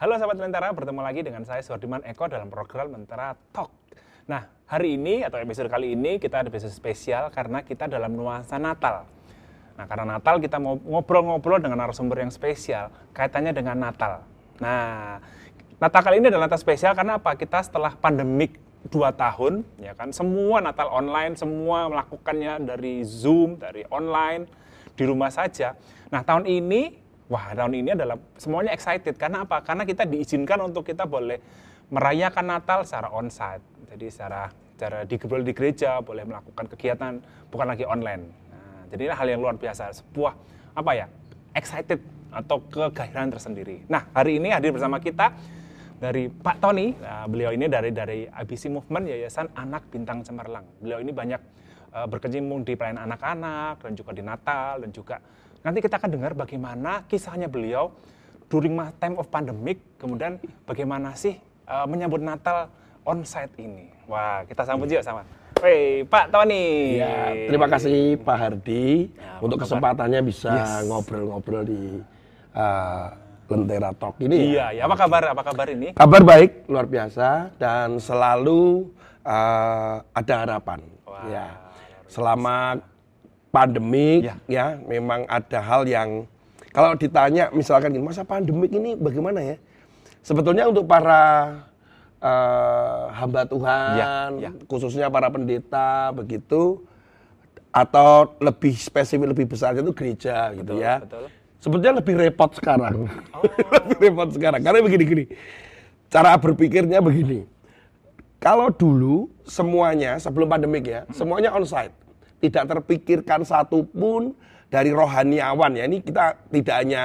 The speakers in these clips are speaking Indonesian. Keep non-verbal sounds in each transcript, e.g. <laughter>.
Halo sahabat Lentera, bertemu lagi dengan saya Suwardiman Eko dalam program Lentera Talk. Nah, hari ini atau episode kali ini kita ada episode spesial karena kita dalam nuansa Natal. Nah, karena Natal kita mau ngobrol-ngobrol dengan narasumber yang spesial kaitannya dengan Natal. Nah, Natal kali ini adalah Natal spesial karena apa? Kita setelah pandemik dua tahun, ya kan, semua Natal online, semua melakukannya dari Zoom, dari online, di rumah saja. Nah, tahun ini Wah, tahun ini adalah semuanya excited. Karena apa? Karena kita diizinkan untuk kita boleh merayakan Natal secara onsite. Jadi secara secara di, di gereja, boleh melakukan kegiatan bukan lagi online. Nah, jadi ini hal yang luar biasa, sebuah apa ya? excited atau kegairahan tersendiri. Nah, hari ini hadir bersama kita dari Pak Tony. Nah, beliau ini dari dari ABC Movement Yayasan Anak Bintang Cemerlang. Beliau ini banyak uh, berkecimpung di pelayanan anak-anak dan juga di Natal dan juga Nanti kita akan dengar bagaimana kisahnya beliau during time of pandemic, kemudian bagaimana sih uh, menyambut Natal onsite ini. Wah, kita sambut juga sama. Woi, Pak Tony. Ya, terima kasih Pak Hardi ya, untuk kesempatannya bisa ngobrol-ngobrol yes. di uh, Lentera Talk ini. Iya, ya. apa kabar? Apa kabar ini? Kabar baik, luar biasa dan selalu uh, ada harapan. Wah, ya. Selama pandemik ya. ya memang ada hal yang kalau ditanya misalkan gini, masa pandemik ini bagaimana ya? Sebetulnya untuk para uh, hamba Tuhan, ya, ya. khususnya para pendeta begitu atau lebih spesifik lebih besar itu gereja gitu betul, gitu ya. Betul. Sebetulnya lebih repot sekarang. Oh. <laughs> lebih repot sekarang karena begini-gini. Cara berpikirnya begini. Kalau dulu semuanya sebelum pandemik ya, semuanya onsite tidak terpikirkan satupun dari rohaniawan ya. Ini kita tidak hanya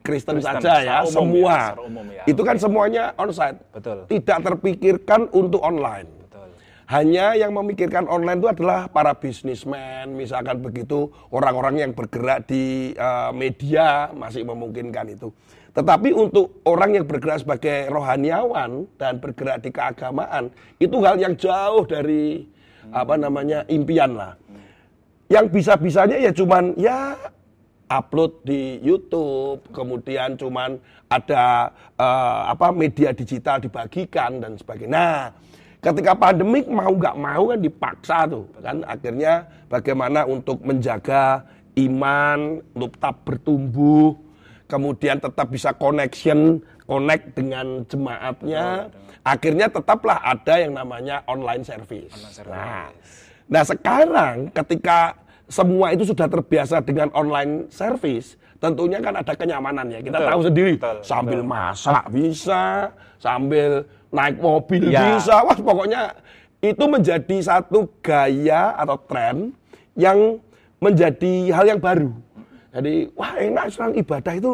Kristen, Kristen saja ya, umum semua. Ya, umum ya. Itu kan semuanya onsite. Betul. Tidak terpikirkan untuk online. Betul. Hanya yang memikirkan online itu adalah para bisnismen, misalkan begitu, orang-orang yang bergerak di uh, media masih memungkinkan itu. Tetapi untuk orang yang bergerak sebagai rohaniawan dan bergerak di keagamaan, itu hal yang jauh dari hmm. apa namanya impian lah. Yang bisa-bisanya ya cuman ya upload di YouTube, kemudian cuman ada uh, apa media digital dibagikan dan sebagainya. Nah, ketika pandemik mau nggak mau kan dipaksa tuh kan akhirnya bagaimana untuk menjaga iman, tetap bertumbuh, kemudian tetap bisa connection, connect dengan jemaatnya. Akhirnya tetaplah ada yang namanya online service. Online service. Nah, Nah sekarang ketika semua itu sudah terbiasa dengan online service, tentunya kan ada kenyamanan ya. Kita betul, tahu sendiri, betul, sambil betul. masak bisa, sambil naik mobil ya. bisa. Wah pokoknya itu menjadi satu gaya atau tren yang menjadi hal yang baru. Jadi wah enak sekarang ibadah itu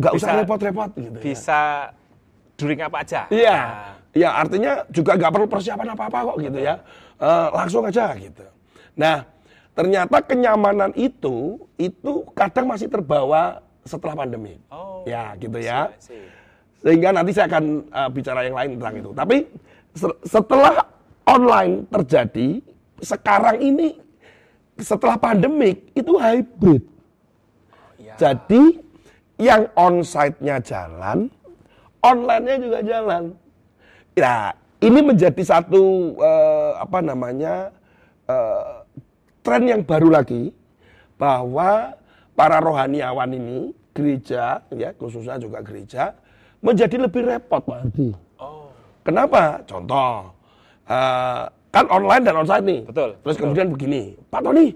nggak usah repot-repot gitu. Ya. Bisa ya. during apa aja. Iya. Nah. Ya artinya juga nggak perlu persiapan apa-apa kok gitu ya uh, langsung aja gitu. Nah, ternyata kenyamanan itu itu kadang masih terbawa setelah pandemi. Oh, ya, gitu ya. Sehingga nanti saya akan uh, bicara yang lain tentang itu. Tapi setelah online terjadi, sekarang ini setelah pandemik itu hybrid. ya. Jadi yang onsite-nya jalan, online-nya juga jalan. Nah, ini menjadi satu uh, apa namanya uh, tren yang baru lagi bahwa para rohaniawan ini gereja ya khususnya juga gereja menjadi lebih repot Pak Ardi. Oh. Kenapa? Contoh uh, kan online dan onsite nih. Betul. Terus betul. kemudian begini, Pak Tony,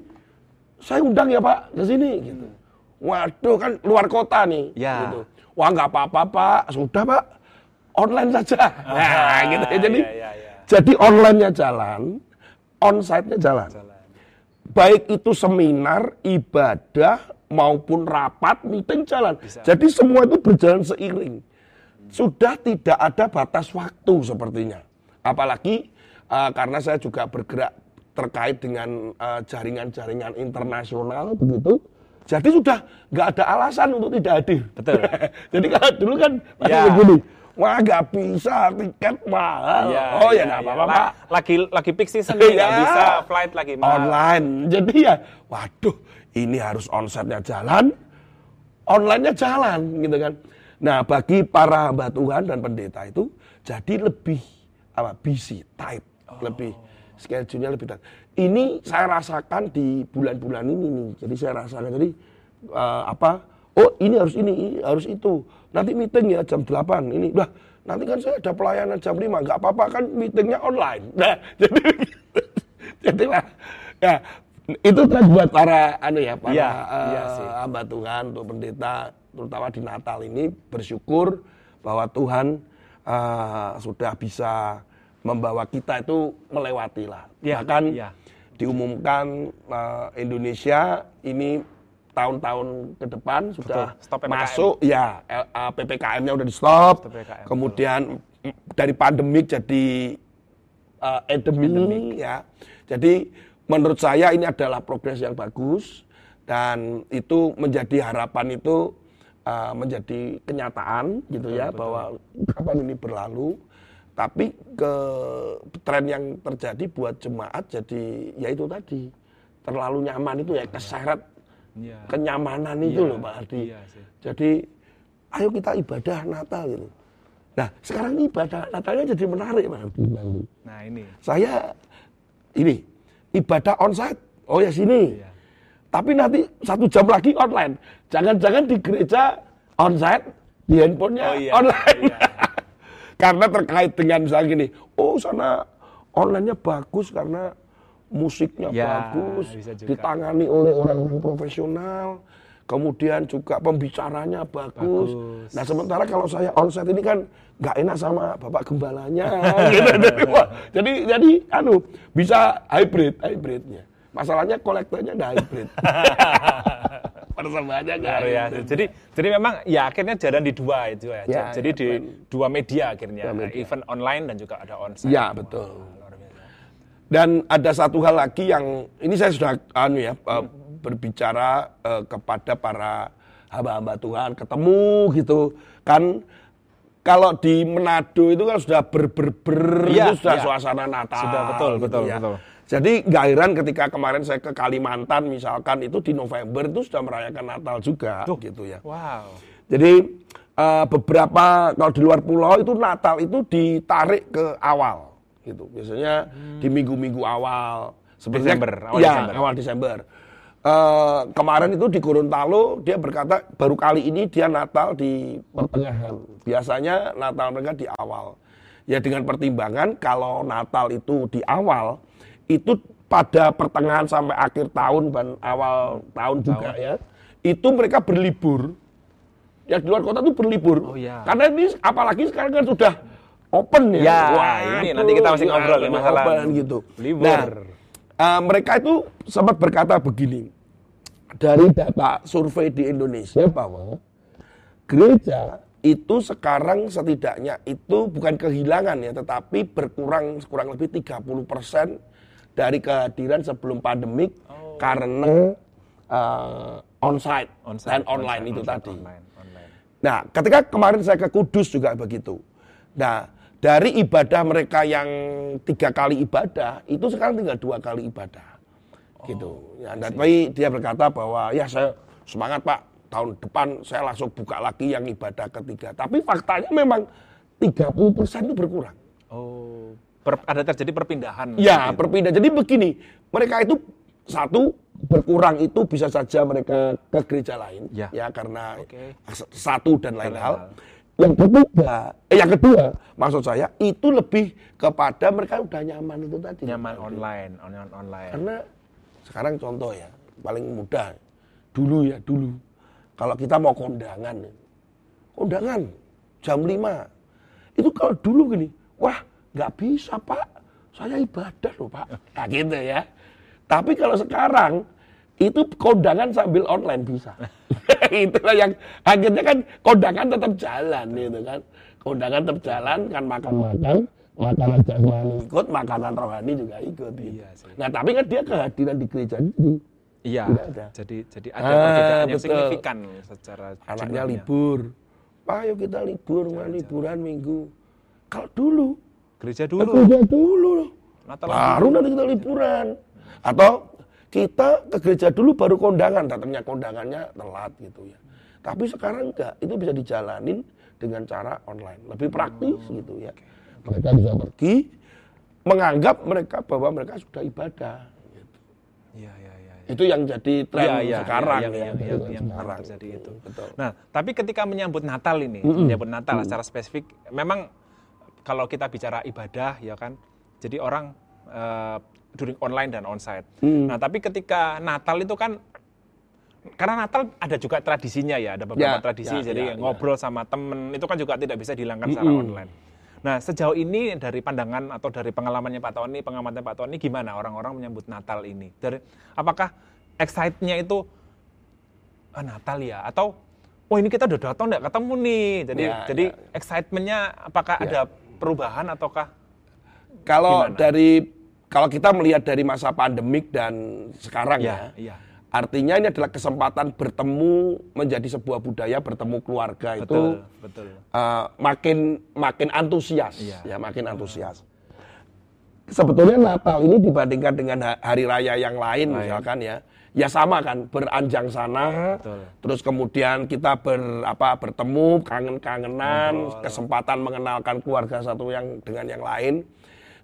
saya undang ya Pak ke sini gitu. Waduh kan luar kota nih. Ya. Gitu. Wah nggak apa-apa Pak, sudah Pak online saja. Nah, gitu ya. Jadi iya, iya, iya. jadi online-nya jalan, onsite-nya jalan. jalan. Baik itu seminar, ibadah maupun rapat, meeting jalan. Bisa. Jadi semua itu berjalan seiring. Sudah tidak ada batas waktu sepertinya. Apalagi uh, karena saya juga bergerak terkait dengan uh, jaringan-jaringan uh, internasional begitu. Jadi sudah nggak ada alasan untuk tidak hadir. Betul. <laughs> Jadi kalau dulu kan masih ya. begini Wah gak bisa tiket mahal. Ya, oh ya, ya apa-apa ya. Lagi lagi peak season nih, ya. bisa flight lagi mahal. Online. Jadi ya, waduh ini harus onsetnya jalan, online-nya jalan gitu kan. Nah, bagi para hamba Tuhan dan pendeta itu jadi lebih apa busy, tight, oh. lebih schedule-nya lebih tight. Ini saya rasakan di bulan-bulan ini nih. Jadi saya rasakan jadi uh, apa? Oh, ini harus ini, ini harus itu. Nanti meeting ya jam 8. Ini udah nanti kan saya ada pelayanan jam 5, nggak apa-apa kan meetingnya online. Nah, <laughs> jadi jadi lah ya itu kan buat para anu ya para ya, uh, iya sih. hamba Tuhan untuk pendeta terutama di Natal ini bersyukur bahwa Tuhan uh, sudah bisa membawa kita itu melewati lah. Ya, Bahkan ya. diumumkan uh, Indonesia ini tahun-tahun ke depan sudah masuk ya PPKM-nya udah di stop. Kemudian betul. dari pandemik jadi uh, endemi ya. Jadi menurut saya ini adalah progres yang bagus dan itu menjadi harapan itu uh, menjadi kenyataan gitu betul, ya betul. bahwa kapan ini berlalu tapi ke tren yang terjadi buat jemaat jadi ya itu tadi terlalu nyaman itu ya iya. keseret ya. kenyamanan itu ya, loh Pak Ardi ya, jadi ayo kita ibadah Natal gitu nah sekarang ini ibadah Natalnya jadi menarik Pak Ardi nah ini saya ini ibadah onsite oh ya sini ya. tapi nanti satu jam lagi online jangan-jangan di gereja onsite di handphonenya oh, iya. online. Iya. <laughs> karena terkait dengan misalnya gini, oh sana onlinenya bagus karena musiknya ya, bagus, ditangani oleh orang-orang profesional, kemudian juga pembicaranya bagus. bagus. Nah sementara kalau saya onsite ini kan nggak enak sama bapak gembalanya, gitu. <laughs> jadi jadi anu bisa hybrid hybridnya. Masalahnya kolektornya nggak hybrid. <laughs> persembahannya enggak ya. Jadi jadi memang ya akhirnya jalan di dua itu ya. ya jadi ya, di dua media akhirnya, dua media. event online dan juga ada onsite. Ya, betul. Dan ada satu hal lagi yang ini saya sudah anu ya hmm. berbicara uh, kepada para hamba-hamba Tuhan, ketemu gitu. Kan kalau di Manado itu kan sudah ber ber ber ya, itu sudah ya. suasana Natal. Sudah betul gitu betul ya. betul. Jadi nggak heran ketika kemarin saya ke Kalimantan misalkan itu di November itu sudah merayakan Natal juga Duh. gitu ya. Wow. Jadi uh, beberapa kalau di luar pulau itu Natal itu ditarik ke awal gitu. Biasanya hmm. di minggu-minggu awal. Sebenarnya, Desember, awal ya, Desember. awal Desember. Uh, kemarin itu di Gorontalo dia berkata baru kali ini dia Natal di pertengahan. Biasanya Natal mereka di awal. Ya dengan pertimbangan kalau Natal itu di awal, itu pada pertengahan sampai akhir tahun dan awal tahun juga tahun. ya itu mereka berlibur ya di luar kota itu berlibur oh, iya. karena ini apalagi sekarang kan sudah open ya, ya Wah, ini nanti kita masih ngobrol ya, masalah open gitu libur nah, uh, mereka itu sempat berkata begini dari data survei di Indonesia bahwa gereja itu sekarang setidaknya itu bukan kehilangan ya tetapi berkurang kurang lebih 30 persen dari kehadiran sebelum pandemik oh. karena uh, onsite, onsite dan online onsite, itu onsite, tadi. Online, online. Nah, ketika kemarin saya ke Kudus juga begitu. Nah, dari ibadah mereka yang tiga kali ibadah itu sekarang tinggal dua kali ibadah, oh, gitu. Ya, tapi dia berkata bahwa ya saya semangat pak tahun depan saya langsung buka lagi yang ibadah ketiga. Tapi faktanya memang 30% itu berkurang. Oh per, ada terjadi perpindahan. Ya, gitu. perpindahan. Jadi begini, mereka itu satu berkurang itu bisa saja mereka ke gereja lain, ya, ya karena okay. satu dan lain hal. Yang ketiga, eh, yang kedua, maksud saya itu lebih kepada mereka udah nyaman itu tadi. Nyaman online, online, online. Karena sekarang contoh ya, paling mudah dulu ya dulu. Kalau kita mau kondangan, kondangan jam 5 itu kalau dulu gini, wah nggak bisa pak, saya ibadah loh pak. Nah gitu ya. Tapi kalau sekarang itu kondangan sambil online bisa. <laughs> Itulah yang akhirnya kan kondangan tetap jalan gitu kan. Kondangan tetap jalan kan makan-makan, makanan jasmani ikut, makanan rohani juga ikut. Gitu. Iya Nah tapi kan dia kehadiran di gereja ini. Iya. Jadi jadi ada ah, perbedaan yang signifikan secara anaknya jumlahnya. libur. Pak, ayo kita libur, liburan minggu. Kalau dulu Gereja dulu. Gereja dulu. Natal baru nanti kita liburan. Atau kita ke gereja dulu baru kondangan, datangnya kondangannya telat gitu ya. Tapi sekarang enggak, itu bisa dijalanin dengan cara online. Lebih praktis oh, gitu ya. Mereka bisa pergi menganggap mereka bahwa mereka sudah ibadah. Gitu. Ya, ya, ya, ya. Itu yang jadi tren ya, ya, sekarang ya, ya. Yang, yang, yang, sekarang jadi itu. Betul. Nah, tapi ketika menyambut Natal ini, mm -hmm. menyambut Natal mm -hmm. secara spesifik, memang kalau kita bicara ibadah ya kan, jadi orang uh, during online dan onsite. Mm. Nah, tapi ketika Natal itu kan karena Natal ada juga tradisinya ya, ada beberapa ya, tradisi, ya, jadi ya, ngobrol ya. sama temen itu kan juga tidak bisa dihilangkan secara mm -hmm. online. Nah, sejauh ini dari pandangan atau dari pengalamannya Pak Tony, pengamatan Pak Tony, gimana orang-orang menyambut Natal ini? Dari apakah excite-nya itu ah, Natal ya? Atau oh ini kita udah datang nggak ketemu nih? Jadi ya, jadi ya. excitement-nya apakah ya. ada perubahan ataukah? Kalau gimana? dari kalau kita melihat dari masa pandemik dan sekarang ya, ya, ya Artinya ini adalah kesempatan bertemu menjadi sebuah budaya bertemu keluarga betul, itu betul. Uh, makin makin antusias iya. ya makin antusias. Sebetulnya Natal ini dibandingkan dengan hari raya yang lain, lain. misalkan ya, ya sama kan beranjang sana, betul. terus kemudian kita ber apa bertemu kangen-kangenan, kesempatan mengenalkan keluarga satu yang dengan yang lain.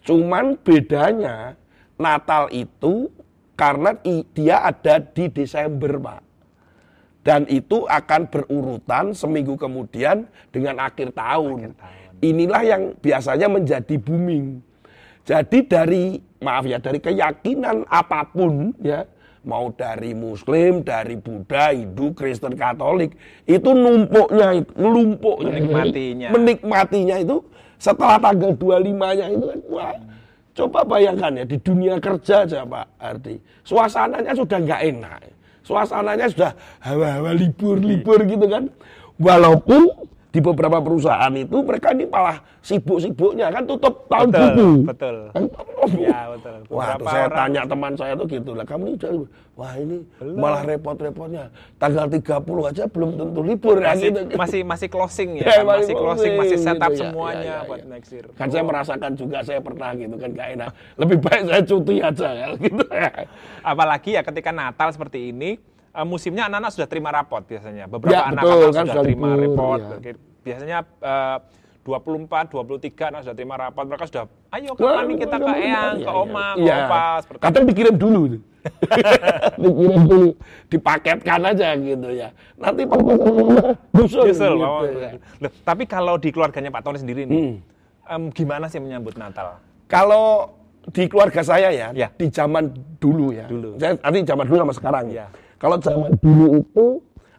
Cuman bedanya Natal itu karena dia ada di Desember, Pak. Dan itu akan berurutan seminggu kemudian dengan akhir tahun. Akhir tahun. Inilah yang biasanya menjadi booming. Jadi dari maaf ya dari keyakinan apa pun ya mau dari Muslim, dari Buddha, Hindu, Kristen, Katolik itu numpuknya itu melumpuknya menikmatinya menikmatinya itu setelah tanggal 25-nya itu kan wah Coba bayangkan ya di dunia kerja aja Pak Ardi, suasananya sudah nggak enak, suasananya sudah hawa-hawa libur-libur gitu kan. Walaupun di beberapa perusahaan itu mereka ini malah sibuk-sibuknya kan tutup tahun betul, buku. Betul. Kan, ya, betul. Wah, tuh saya orang... tanya teman saya tuh gitu lah, kamu ini udah wah ini belum. malah repot-repotnya. Tanggal 30 aja belum tentu libur ya, masih, ya gitu. <laughs> Masih masih closing ya, <laughs> ya kan? masih closing, masih setup gitu, ya, semuanya ya, ya, buat ya. next year. Kan oh. saya merasakan juga saya pernah gitu kan gak enak. Lebih baik saya cuti aja ya <laughs> gitu ya. Apalagi ya ketika Natal seperti ini uh, musimnya anak-anak sudah terima rapot biasanya. Beberapa ya, anak betul, kan sudah terima rapot. Ya. Biasanya uh, 24, 23 anak sudah terima rapot. Mereka sudah, ayo kapan nih kita ke Eyang, ke Oma, ke ya. Opa. Seperti Kadang dikirim dulu. <laughs> dikirim dulu. Dipaketkan aja gitu ya. Nanti papa nyusul. Nyusul. Gitu, ya. Loh, tapi kalau di keluarganya Pak Tony sendiri nih, hmm. um, gimana sih menyambut Natal? Kalau di keluarga saya ya, ya. di zaman dulu ya. Dulu. Saya nanti zaman dulu sama sekarang. Ya. Kalau zaman dulu itu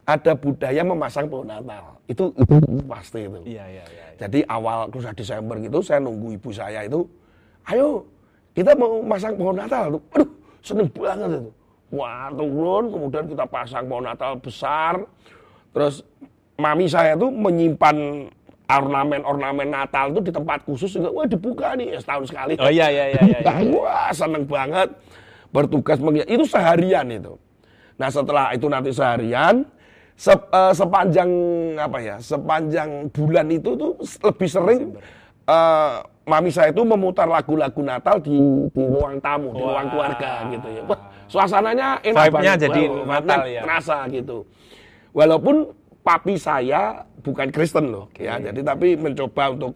ada budaya memasang pohon Natal. Itu itu pasti itu. Iya, iya, iya. Jadi awal terus Desember gitu saya nunggu ibu saya itu, ayo kita mau masang pohon Natal. Aduh, seneng banget itu. Wah, turun, kemudian kita pasang pohon Natal besar. Terus mami saya tuh menyimpan ornamen-ornamen Natal itu di tempat khusus juga. Wah, dibuka nih setahun sekali. Oh iya iya iya iya. iya. Wah, seneng banget bertugas mengikat. Itu seharian itu. Nah setelah itu nanti seharian sep, uh, sepanjang apa ya sepanjang bulan itu tuh lebih sering uh, mami saya itu memutar lagu-lagu Natal di, di ruang tamu, Wah. di ruang keluarga gitu ya. Wah, suasananya enak banget. jadi Wah, Natal ya. Terasa gitu. Walaupun papi saya bukan Kristen loh, okay. ya. Jadi tapi mencoba untuk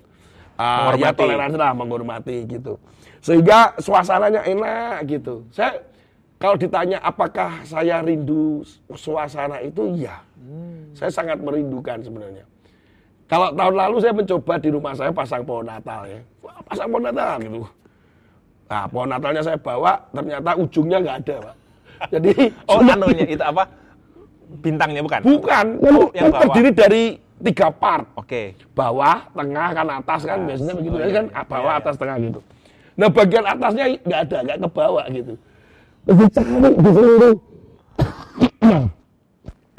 uh, ya toleransi lah, menghormati gitu. Sehingga suasananya enak gitu. Saya kalau ditanya apakah saya rindu suasana itu, ya. Hmm. Saya sangat merindukan sebenarnya. Kalau tahun lalu saya mencoba di rumah saya pasang pohon Natal ya. Wah, pasang pohon Natal gitu. Nah, pohon Natalnya saya bawa, ternyata ujungnya nggak ada, Pak. <laughs> Jadi oh anunya itu apa? Bintangnya bukan? Bukan. Oh, yang bawah. terdiri dari tiga part. Oke. Okay. Bawah, tengah, kan atas kan biasanya begitu oh, kan, iya. kan bawah, iya, atas, tengah gitu. Nah, bagian atasnya nggak ada, nggak ke bawah gitu dicari di seluruh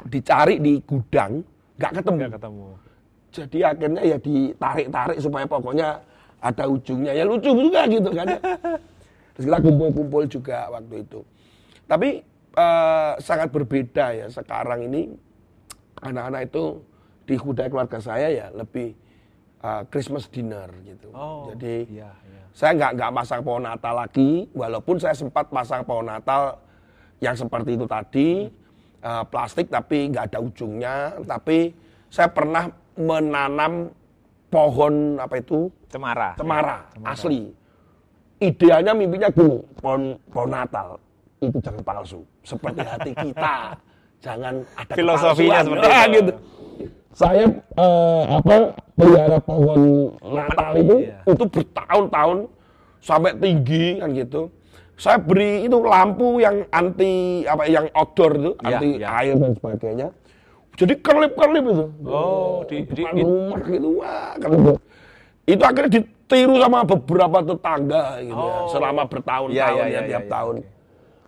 dicari di gudang nggak ketemu. Gak ketemu. Jadi akhirnya ya ditarik-tarik supaya pokoknya ada ujungnya ya lucu juga gitu kan. Ya. Terus kita kumpul-kumpul juga waktu itu. Tapi uh, sangat berbeda ya sekarang ini anak-anak itu di kuda keluarga saya ya lebih uh, Christmas dinner gitu. Oh, Jadi iya, iya. saya nggak nggak pasang pohon Natal lagi, walaupun saya sempat pasang pohon Natal yang seperti itu tadi, uh, plastik tapi nggak ada ujungnya. Tapi saya pernah menanam pohon apa itu cemara cemara, cemara. asli idealnya mimpinya gini pohon pohon Natal itu jangan palsu seperti hati kita <laughs> jangan ada filosofinya seperti itu. gitu saya uh, apa pelihara pohon Natal itu iya. itu bertahun-tahun sampai tinggi kan gitu saya beri itu lampu yang anti apa yang outdoor itu iya, anti iya. air dan sebagainya jadi kerlip-kerlip itu oh di, di, di rumah gitu wah kan gitu. itu akhirnya ditiru sama beberapa tetangga gitu ya, oh. ya selama bertahun-tahun ya, ya, ya, ya, tiap ya, tahun ya.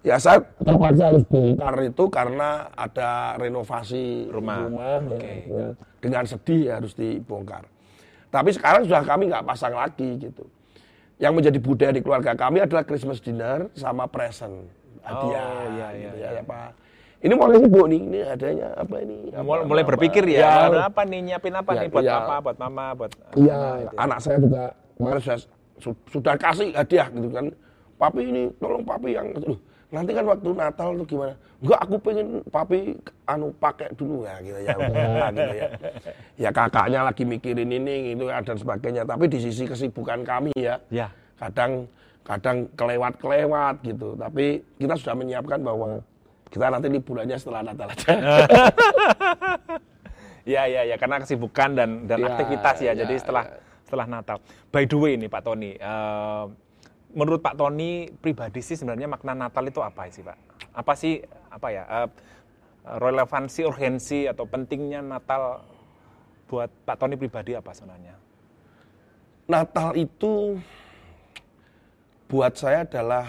Ya saya terpaksa harus bongkar itu karena ada renovasi rumah, rumah okay. ya, dengan sedih ya harus dibongkar. Tapi sekarang sudah kami nggak pasang lagi gitu. Yang menjadi budaya di keluarga kami adalah Christmas dinner sama present hadiah. Oh iya iya. Gitu ya, ya, Pak. Ini mulai sibuk nih, ini adanya apa ini? Apa, mulai, mulai berpikir ya, ya apa nih, nyiapin apa ya, nih buat ya, papa, buat mama, buat... Iya, gitu ya. anak saya juga kemarin sudah, sudah kasih hadiah gitu kan. Papi ini, tolong papi yang... Loh, nanti kan waktu Natal tuh gimana? Enggak, aku pengen papi anu pakai dulu ya gitu ya. <laughs> gitu ya. Ya kakaknya lagi mikirin ini gitu dan sebagainya. Tapi di sisi kesibukan kami ya, ya. kadang kadang kelewat-kelewat gitu. Tapi kita sudah menyiapkan bahwa kita nanti liburannya setelah Natal aja. <laughs> ya ya ya karena kesibukan dan dan ya, aktivitas ya. ya jadi setelah ya. setelah Natal. By the way ini Pak Tony, uh, menurut Pak Tony pribadi sih sebenarnya makna Natal itu apa sih Pak? Apa sih apa ya uh, relevansi urgensi atau pentingnya Natal buat Pak Tony pribadi apa sebenarnya? Natal itu buat saya adalah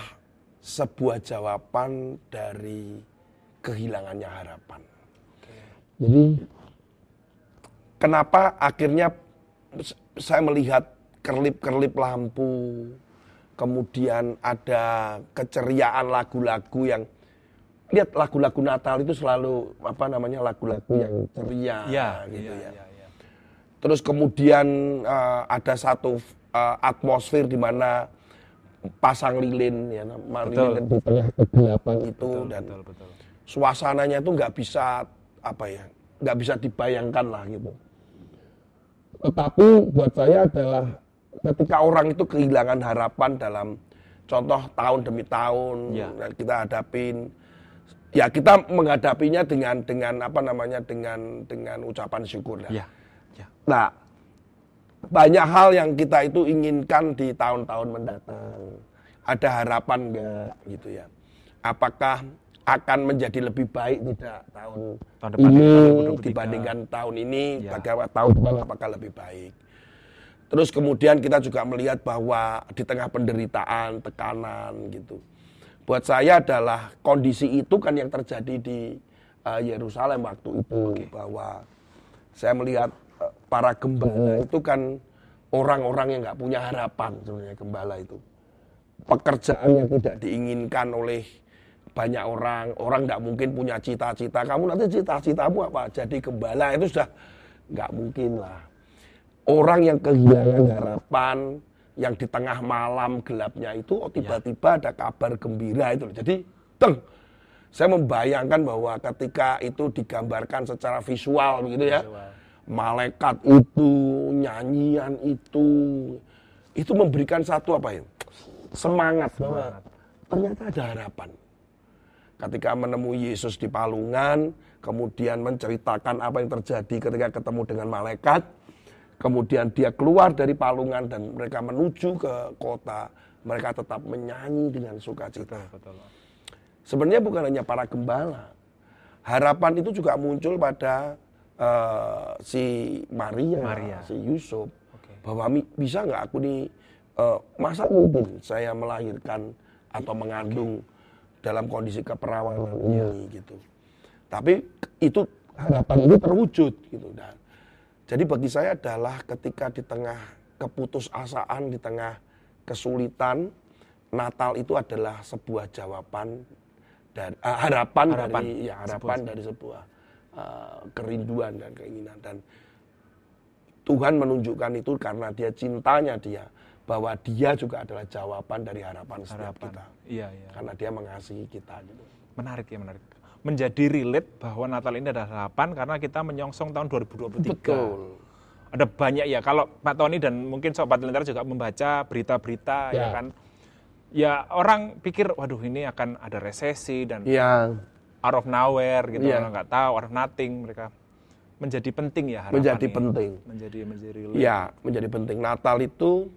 sebuah jawaban dari kehilangannya harapan. Jadi kenapa akhirnya saya melihat kerlip-kerlip lampu, kemudian ada keceriaan lagu-lagu yang lihat lagu-lagu Natal itu selalu apa namanya lagu-lagu yang ceria ya, gitu ya. ya. ya, Terus kemudian uh, ada satu uh, atmosfer di mana pasang lilin ya betul. lilin di tengah kegelapan itu betul, dan betul, betul. suasananya itu nggak bisa apa ya nggak bisa dibayangkan lah gitu. Tetapi buat saya adalah ketika orang itu kehilangan harapan dalam contoh tahun demi tahun ya. kita hadapin ya kita menghadapinya dengan dengan apa namanya dengan dengan ucapan syukur ya. Ya. Nah banyak hal yang kita itu inginkan di tahun-tahun mendatang ada harapan enggak gitu ya apakah akan menjadi lebih baik tidak tahun, tahun depan ini dibandingkan tahun ini ya. bagaimana tahun depan apakah lebih baik Terus kemudian kita juga melihat bahwa di tengah penderitaan, tekanan gitu. Buat saya adalah kondisi itu kan yang terjadi di uh, Yerusalem waktu itu okay. bahwa saya melihat uh, para gembala itu kan orang-orang yang nggak punya harapan sebenarnya gembala itu. Pekerjaan yang tidak diinginkan oleh banyak orang, orang nggak mungkin punya cita-cita. Kamu nanti cita-citamu apa? Jadi gembala itu sudah nggak mungkin lah orang yang kehilangan harapan yang di tengah malam gelapnya itu oh tiba-tiba ada kabar gembira itu jadi teng. Saya membayangkan bahwa ketika itu digambarkan secara visual begitu ya. Malaikat itu nyanyian itu itu memberikan satu apa ya? Semangat. Bahwa ternyata ada harapan. Ketika menemui Yesus di palungan kemudian menceritakan apa yang terjadi ketika ketemu dengan malaikat Kemudian dia keluar dari palungan dan mereka menuju ke kota. Mereka tetap menyanyi dengan sukacita. Sebenarnya bukan hanya para gembala. Harapan itu juga muncul pada uh, si Maria, Maria, si Yusuf. Okay. Bahwa bisa nggak aku nih, uh, masa mungkin saya melahirkan atau mengandung okay. dalam kondisi keperawanan ini gitu. Tapi itu harapan itu terwujud gitu. Dan jadi bagi saya adalah ketika di tengah keputusasaan, di tengah kesulitan, Natal itu adalah sebuah jawaban dan uh, harapan, harapan dari ya harapan sebuah. dari sebuah uh, kerinduan dan keinginan dan Tuhan menunjukkan itu karena dia cintanya dia bahwa dia juga adalah jawaban dari harapan setiap harapan. kita. Iya, iya. Karena dia mengasihi kita gitu. Menarik ya, menarik menjadi relate bahwa Natal ini adalah harapan karena kita menyongsong tahun 2023. Betul. ada banyak ya. Kalau Pak Tony dan mungkin Sobat Lentera juga membaca berita-berita ya. ya kan. Ya orang pikir, waduh ini akan ada resesi dan ya. out of nowhere gitu. Ya. Orang nggak tahu, out of nothing mereka menjadi penting ya harapan Menjadi penting. Menjadi menjadi Ya, menjadi penting. Natal itu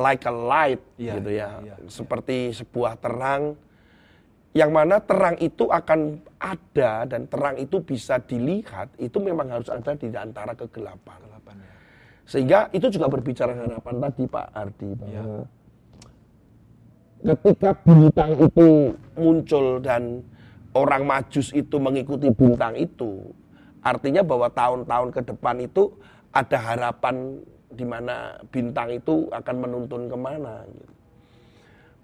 like a light ya, gitu ya. ya. Seperti sebuah terang yang mana terang itu akan ada dan terang itu bisa dilihat itu memang harus ada di antara kegelapan. kegelapan ya. Sehingga itu juga berbicara harapan tadi Pak Ardi bahwa ya. ketika bintang itu muncul dan orang majus itu mengikuti bintang itu, artinya bahwa tahun-tahun ke depan itu ada harapan di mana bintang itu akan menuntun ke mana. Gitu.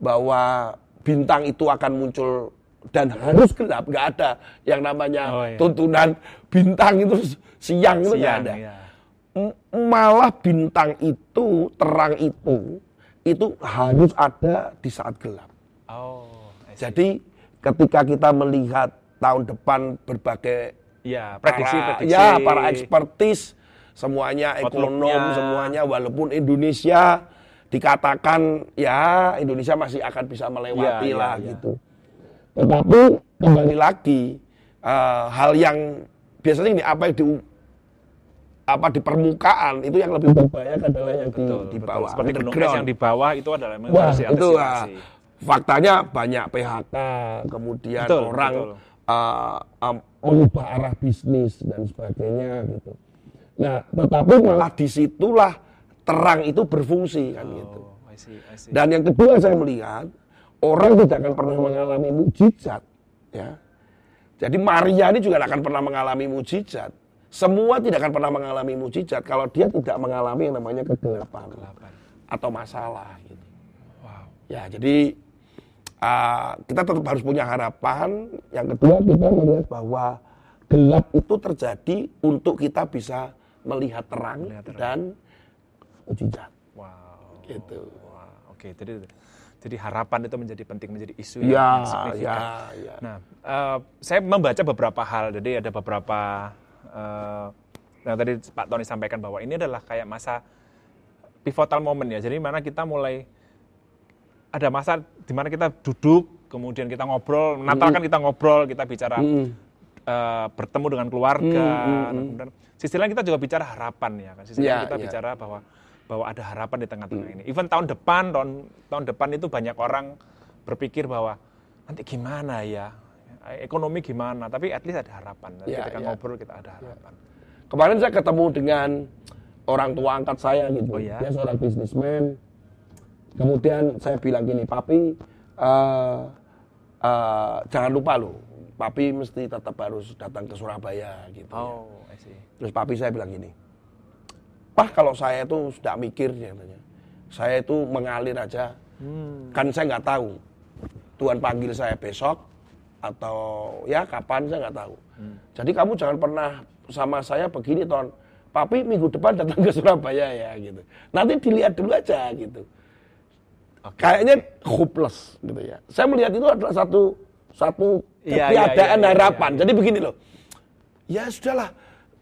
Bahwa bintang itu akan muncul dan harus gelap, nggak ada yang namanya oh, iya. tuntunan bintang itu siang itu nggak ada. Iya. Malah bintang itu, terang itu, itu harus ada di saat gelap. Oh, Jadi ketika kita melihat tahun depan berbagai ya, prediksi, para, prediksi. ya para ekspertis, semuanya ekonom, semuanya walaupun Indonesia dikatakan ya Indonesia masih akan bisa melewati ya, lah ya, gitu. Tetapi kembali lagi uh, hal yang biasanya ini apa yang di apa di permukaan itu yang lebih berbahaya adalah yang di, betul, di bawah. Betul. Seperti gunung yang di bawah itu adalah yang Wah, itu uh, faktanya banyak PHK, kemudian betul, orang betul. Uh, uh, mengubah arah bisnis dan sebagainya gitu. Nah, tetapi malah di situlah terang itu berfungsi kan oh, gitu. I see, I see. Dan yang kedua saya melihat orang tidak akan pernah mengalami mujizat ya. Jadi Maria ini juga tidak akan pernah mengalami mujizat. Semua tidak akan pernah mengalami mujizat kalau dia tidak mengalami yang namanya kegelapan, kegelapan. atau masalah gitu. Wow. Ya, jadi uh, kita tetap harus punya harapan. Yang kedua kita melihat bahwa gelap itu terjadi untuk kita bisa melihat terang, melihat terang. dan mujizat. Wow. Gitu. Wow. Oke, jadi jadi harapan itu menjadi penting menjadi isu ya, yang signifikan. Ya, ya. Nah, uh, saya membaca beberapa hal. Jadi ada beberapa uh, yang tadi Pak Tony sampaikan bahwa ini adalah kayak masa pivotal moment ya. Jadi mana kita mulai ada masa di mana kita duduk, kemudian kita ngobrol. Natal mm. kan kita ngobrol, kita bicara mm. uh, bertemu dengan keluarga. Mm, mm, mm. Kemudian sisi lain kita juga bicara harapan ya kan. Sisi yeah, lain kita yeah. bicara bahwa bahwa ada harapan di tengah-tengah hmm. ini. Even tahun depan, tahun tahun depan itu banyak orang berpikir bahwa nanti gimana ya, ekonomi gimana, tapi at least ada harapan. Ya, ketika ya. ngobrol kita ada ya. harapan. Ya. Kemarin saya ketemu dengan orang tua angkat saya gitu, oh, ya? dia seorang bisnismen. Kemudian saya bilang gini, papi, uh, uh, jangan lupa loh, papi mesti tetap harus datang ke Surabaya gitu. Ya. Oh, ya. Terus papi saya bilang gini, Pak kalau saya itu sudah mikir katanya. Saya itu mengalir aja. Hmm. Kan saya nggak tahu. Tuhan panggil saya besok atau ya kapan saya nggak tahu. Hmm. Jadi kamu jangan pernah sama saya begini ton. Papi minggu depan datang ke Surabaya ya gitu. Nanti dilihat dulu aja gitu. Okay. Kayaknya hopeless gitu ya. Saya melihat itu adalah satu satu iya, iya, ketiadaan ya, ya, ya, harapan. Ya, ya. Jadi begini loh. Ya sudahlah,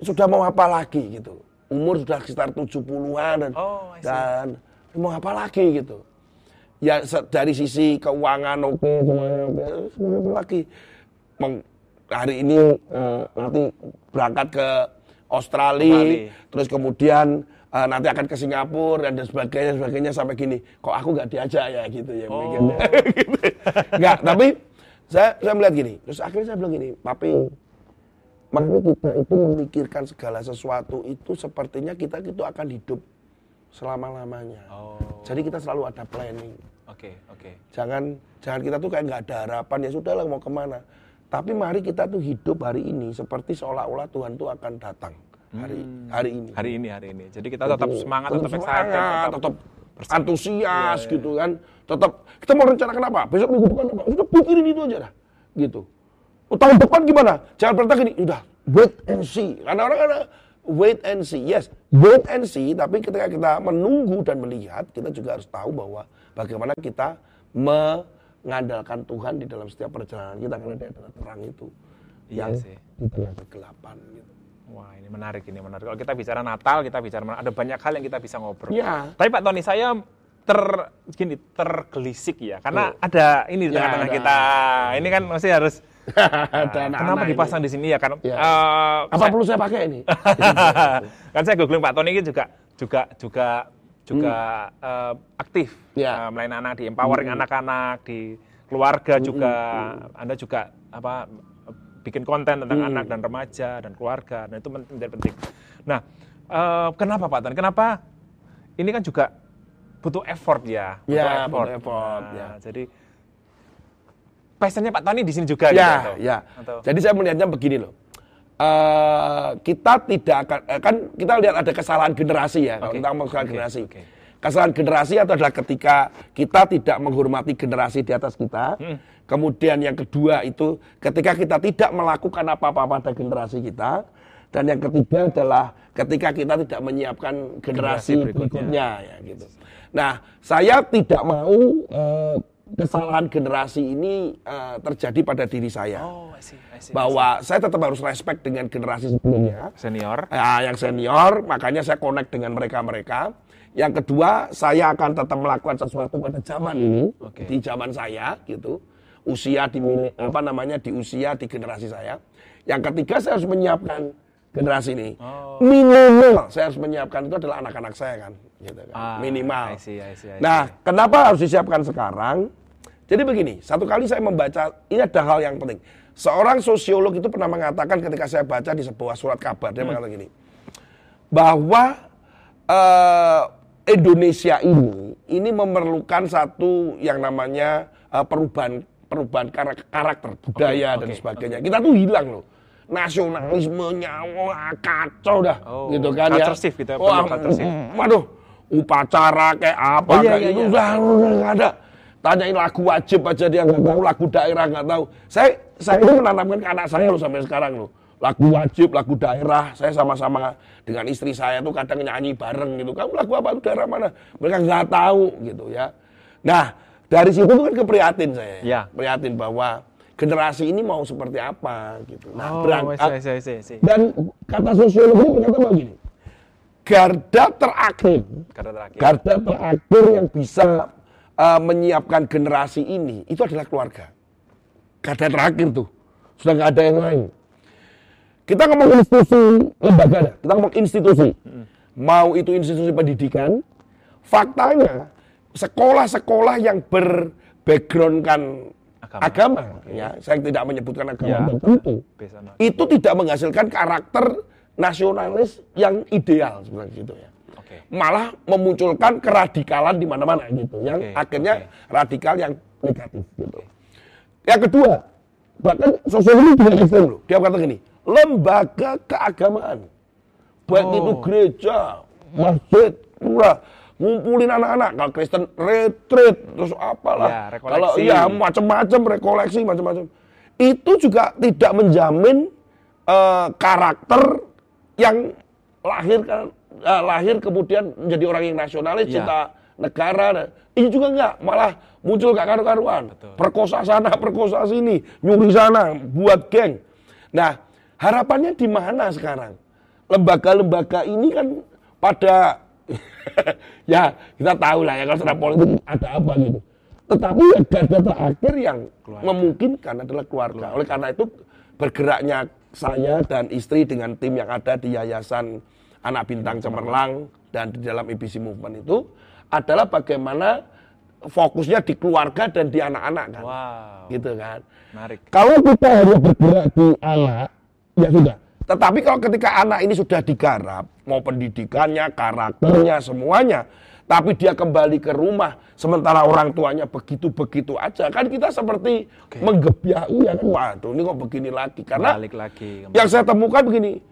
sudah mau apa lagi gitu umur sudah sekitar 70-an dan, oh, dan mau apa lagi gitu. Ya dari sisi keuangan oke okay, semuanya semuanya lagi. Meng, hari ini uh, nanti berangkat ke Australia, Australia. terus kemudian uh, nanti akan ke Singapura dan sebagainya sebagainya sampai gini. Kok aku nggak diajak ya gitu ya oh. <laughs> gitu. Nggak, tapi saya saya melihat gini. Terus akhirnya saya bilang gini, papi Makanya kita itu memikirkan segala sesuatu itu sepertinya kita itu akan hidup selama-lamanya. Oh. Jadi kita selalu ada planning. Oke, okay, oke. Okay. Jangan jangan kita tuh kayak nggak ada harapan ya sudahlah mau ke mana. Tapi mari kita tuh hidup hari ini seperti seolah-olah Tuhan tuh akan datang hari hmm. hari ini. Hari ini hari ini. Jadi kita tetap semangat, tetap, tetap semangat, tetap, tetap antusias yeah, gitu kan. Tetap kita mau rencanakan apa? Besok minggu depan apa? Sudah pikirin itu aja dah. Gitu. Oh, tahun depan gimana? Jangan pernah gini, udah wait and see. Karena orang ada wait and see. Yes, wait and see, tapi ketika kita menunggu dan melihat, kita juga harus tahu bahwa bagaimana kita mengandalkan Tuhan di dalam setiap perjalanan kita karena dia adalah terang itu iya yang sih. di tengah kegelapan gitu. Wah ini menarik ini menarik. Kalau kita bicara Natal, kita bicara ada banyak hal yang kita bisa ngobrol. Ya. Tapi Pak Tony saya ter gini tergelisik ya karena oh. ada ini di ya, tengah-tengah kita. Ini kan masih harus <laughs> nah, kenapa dipasang ini. di sini ya kan? Ya. Uh, Apa saya, perlu saya pakai ini? <laughs> kan saya googling Pak Tony ini juga juga juga juga hmm. uh, aktif ya. uh, melayani anak di empowering hmm. anak-anak hmm. di keluarga hmm. juga hmm. Anda juga apa bikin konten tentang hmm. anak dan remaja dan keluarga dan itu menjadi penting. Nah, uh, kenapa Pak Tony? Kenapa ini kan juga butuh effort ya, butuh ya, effort. Butuh effort nah, ya. Jadi passionnya Pak Tony di sini juga ya, gitu. Ya, Atau? Jadi saya melihatnya begini loh. Uh, kita tidak akan uh, kan kita lihat ada kesalahan generasi ya okay. ngomong kesalahan okay. generasi. Okay. Kesalahan generasi itu adalah ketika kita tidak menghormati generasi di atas kita. Hmm. Kemudian yang kedua itu ketika kita tidak melakukan apa-apa pada generasi kita. Dan yang ketiga adalah ketika kita tidak menyiapkan generasi, generasi berikutnya. berikutnya ya gitu. Nah, saya tidak mau uh, kesalahan generasi ini uh, terjadi pada diri saya. Oh, I see, I see, Bahwa I see. saya tetap harus respect dengan generasi sebelumnya. Senior. Ya, yang senior, makanya saya connect dengan mereka-mereka. Yang kedua, saya akan tetap melakukan sesuatu pada zaman ini, okay. di zaman saya, gitu. Usia di apa namanya di usia di generasi saya. Yang ketiga, saya harus menyiapkan generasi ini. Oh. Minimal saya harus menyiapkan itu adalah anak-anak saya kan, gitu kan. Ah, Minimal. I see, I see, I see. Nah, kenapa harus disiapkan sekarang? Jadi begini, satu kali saya membaca, ini ada hal yang penting. Seorang sosiolog itu pernah mengatakan ketika saya baca di sebuah surat kabar, dia hmm. mengatakan gini, bahwa uh, Indonesia ini ini memerlukan satu yang namanya uh, perubahan perubahan karakter budaya okay, dan okay, sebagainya. Okay. Kita tuh hilang loh nasionalismenya wah kacau dah oh, gitu kan ya. gitu ya. Wah, waduh, upacara kayak apa oh, iya, kayak iya, itu iya. udah ada. Tanyain lagu wajib aja dia nggak tahu, lagu daerah nggak tahu. Saya saya itu menanamkan ke anak saya loh sampai sekarang loh. Lagu wajib, lagu daerah, saya sama-sama dengan istri saya tuh kadang nyanyi bareng gitu. Kamu lagu apa tuh daerah mana? Mereka nggak tahu gitu ya. Nah, dari situ tuh kan keprihatin saya. Ya. Prihatin bahwa generasi ini mau seperti apa gitu. Nah, oh, berangkat see, see, see. dan kata sosiologi berkata begini. Garda terakhir, garda terakhir, garda terakhir yang bisa uh, menyiapkan generasi ini itu adalah keluarga. Garda terakhir tuh, sudah nggak ada yang lain. Kita ngomong institusi lembaga, kita ngomong institusi. Mau itu institusi pendidikan, faktanya sekolah-sekolah yang berbackgroundkan agama, agama ya saya tidak menyebutkan agama. Ya, tertentu itu tidak menghasilkan karakter nasionalis yang ideal sebenarnya gitu ya okay. malah memunculkan keradikalan di mana-mana gitu yang okay. akhirnya okay. radikal yang negatif gitu yang kedua bahkan sosiologi juga ekstrem loh dia kata gini lembaga keagamaan baik oh. itu gereja masjid pura ngumpulin anak-anak kalau Kristen retreat terus apalah ya, kalau iya macam-macam rekoleksi macam-macam itu juga tidak menjamin uh, karakter yang lahir uh, lahir kemudian menjadi orang yang nasionalis ya. cinta negara ini juga enggak malah muncul gak karu-karuan perkosa sana perkosa sini nyuri sana buat geng nah harapannya di mana sekarang lembaga-lembaga ini kan pada <laughs> ya kita tahu lah ya kalau secara politik ada apa gitu. Tetapi ya garda terakhir yang keluarga. memungkinkan adalah keluarga. keluarga. Oleh karena itu bergeraknya saya dan istri dengan tim yang ada di Yayasan Anak Bintang Cemerlang dan di dalam IBC Movement itu adalah bagaimana fokusnya di keluarga dan di anak-anak kan. Wow. Gitu kan. Menarik. Kalau kita hanya bergerak di anak, ya sudah tetapi kalau ketika anak ini sudah digarap, mau pendidikannya, karakternya, semuanya, tapi dia kembali ke rumah, sementara orang tuanya begitu-begitu aja, kan kita seperti okay. menggebiak, ya kan, waduh ini kok begini lagi. Karena Balik lagi, yang saya temukan begini,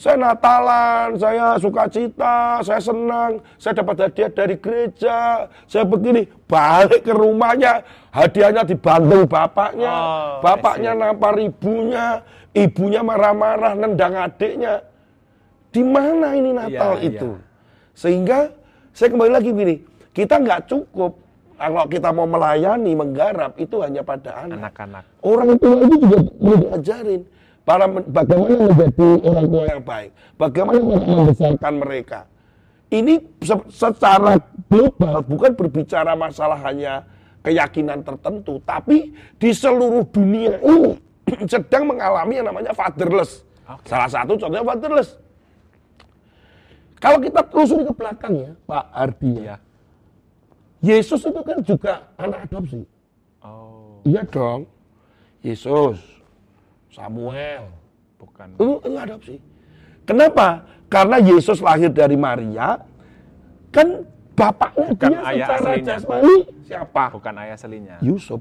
saya Natalan, saya suka cita, saya senang, saya dapat hadiah dari gereja, saya begini, balik ke rumahnya, hadiahnya dibantu bapaknya, oh, bapaknya nampar ibunya, ibunya marah-marah nendang adiknya. Di mana ini Natal ya, itu? Ya. Sehingga saya kembali lagi gini, kita nggak cukup kalau kita mau melayani, menggarap itu hanya pada anak. Anak-anak. Orang tua itu juga perlu diajarin para bagaimana menjadi orang tua yang baik, bagaimana membesarkan mereka. Ini secara global bukan berbicara masalah hanya keyakinan tertentu, tapi di seluruh dunia ini <clears throat> sedang mengalami yang namanya fatherless. Okay. Salah satu contohnya fatherless. Kalau kita telusuri ke belakang ya, Pak Ardi ya. Yesus itu kan juga anak adopsi. Oh. Iya dong. Yesus, Samuel, bukan. Itu, itu adopsi. Kenapa? Karena Yesus lahir dari Maria, kan bapaknya bukan dia ayah secara aslinya. jasmani siapa? Bukan ayah aslinya. Yusuf.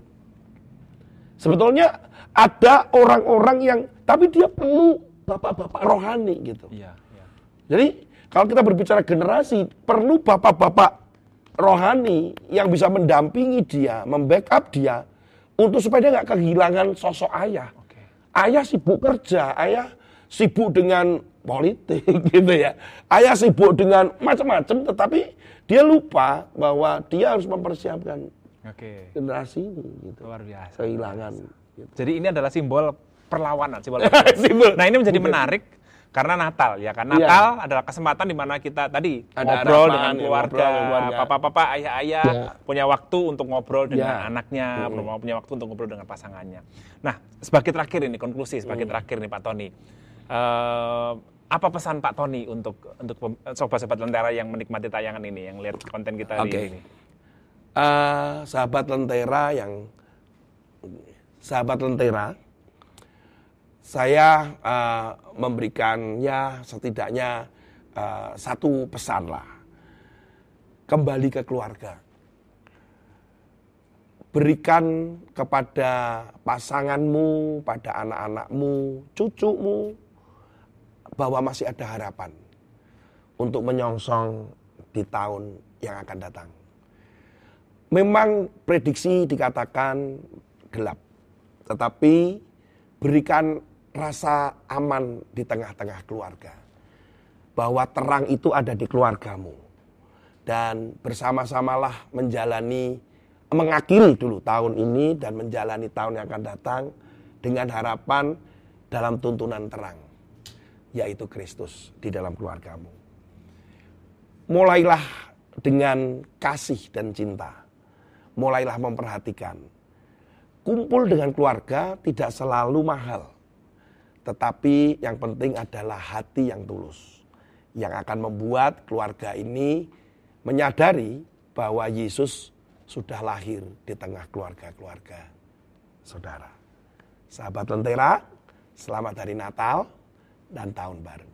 Sebetulnya ada orang-orang yang, tapi dia perlu bapak-bapak rohani gitu. Iya, iya. Jadi kalau kita berbicara generasi, perlu bapak-bapak rohani yang bisa mendampingi dia, membackup dia, untuk supaya dia nggak kehilangan sosok ayah. Ayah sibuk kerja, ayah sibuk dengan politik <laughs> gitu ya. Ayah sibuk dengan macam-macam, tetapi dia lupa bahwa dia harus mempersiapkan okay. generasi ini. Gitu. Luar biasa. Kehilangan. Gitu. Jadi ini adalah simbol perlawanan, simbol. <laughs> simbol. Nah ini menjadi menarik karena Natal ya kan. Natal ya. adalah kesempatan di mana kita tadi Ada ngobrol harapan, dengan keluarga, papa-papa, ayah-ayah ya. punya waktu untuk ngobrol dengan ya. anaknya, hmm. punya waktu untuk ngobrol dengan pasangannya. Nah, sebagai terakhir ini konklusi sebagai hmm. terakhir nih Pak Tony. Uh, apa pesan Pak Tony untuk untuk sobat-sobat lentera yang menikmati tayangan ini, yang lihat konten kita okay. hari ini? Uh, sahabat lentera yang sahabat lentera saya uh, memberikannya setidaknya uh, satu pesan lah. Kembali ke keluarga. Berikan kepada pasanganmu, pada anak-anakmu, cucumu, bahwa masih ada harapan untuk menyongsong di tahun yang akan datang. Memang prediksi dikatakan gelap, tetapi berikan rasa aman di tengah-tengah keluarga. Bahwa terang itu ada di keluargamu. Dan bersama-samalah menjalani, mengakhiri dulu tahun ini dan menjalani tahun yang akan datang dengan harapan dalam tuntunan terang. Yaitu Kristus di dalam keluargamu. Mulailah dengan kasih dan cinta. Mulailah memperhatikan. Kumpul dengan keluarga tidak selalu mahal tetapi yang penting adalah hati yang tulus. Yang akan membuat keluarga ini menyadari bahwa Yesus sudah lahir di tengah keluarga-keluarga saudara. Sahabat Lentera, selamat hari Natal dan Tahun Baru.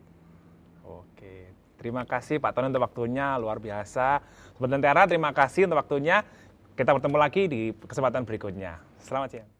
Oke, terima kasih Pak Tony untuk waktunya, luar biasa. Sahabat Lentera, terima kasih untuk waktunya. Kita bertemu lagi di kesempatan berikutnya. Selamat siang.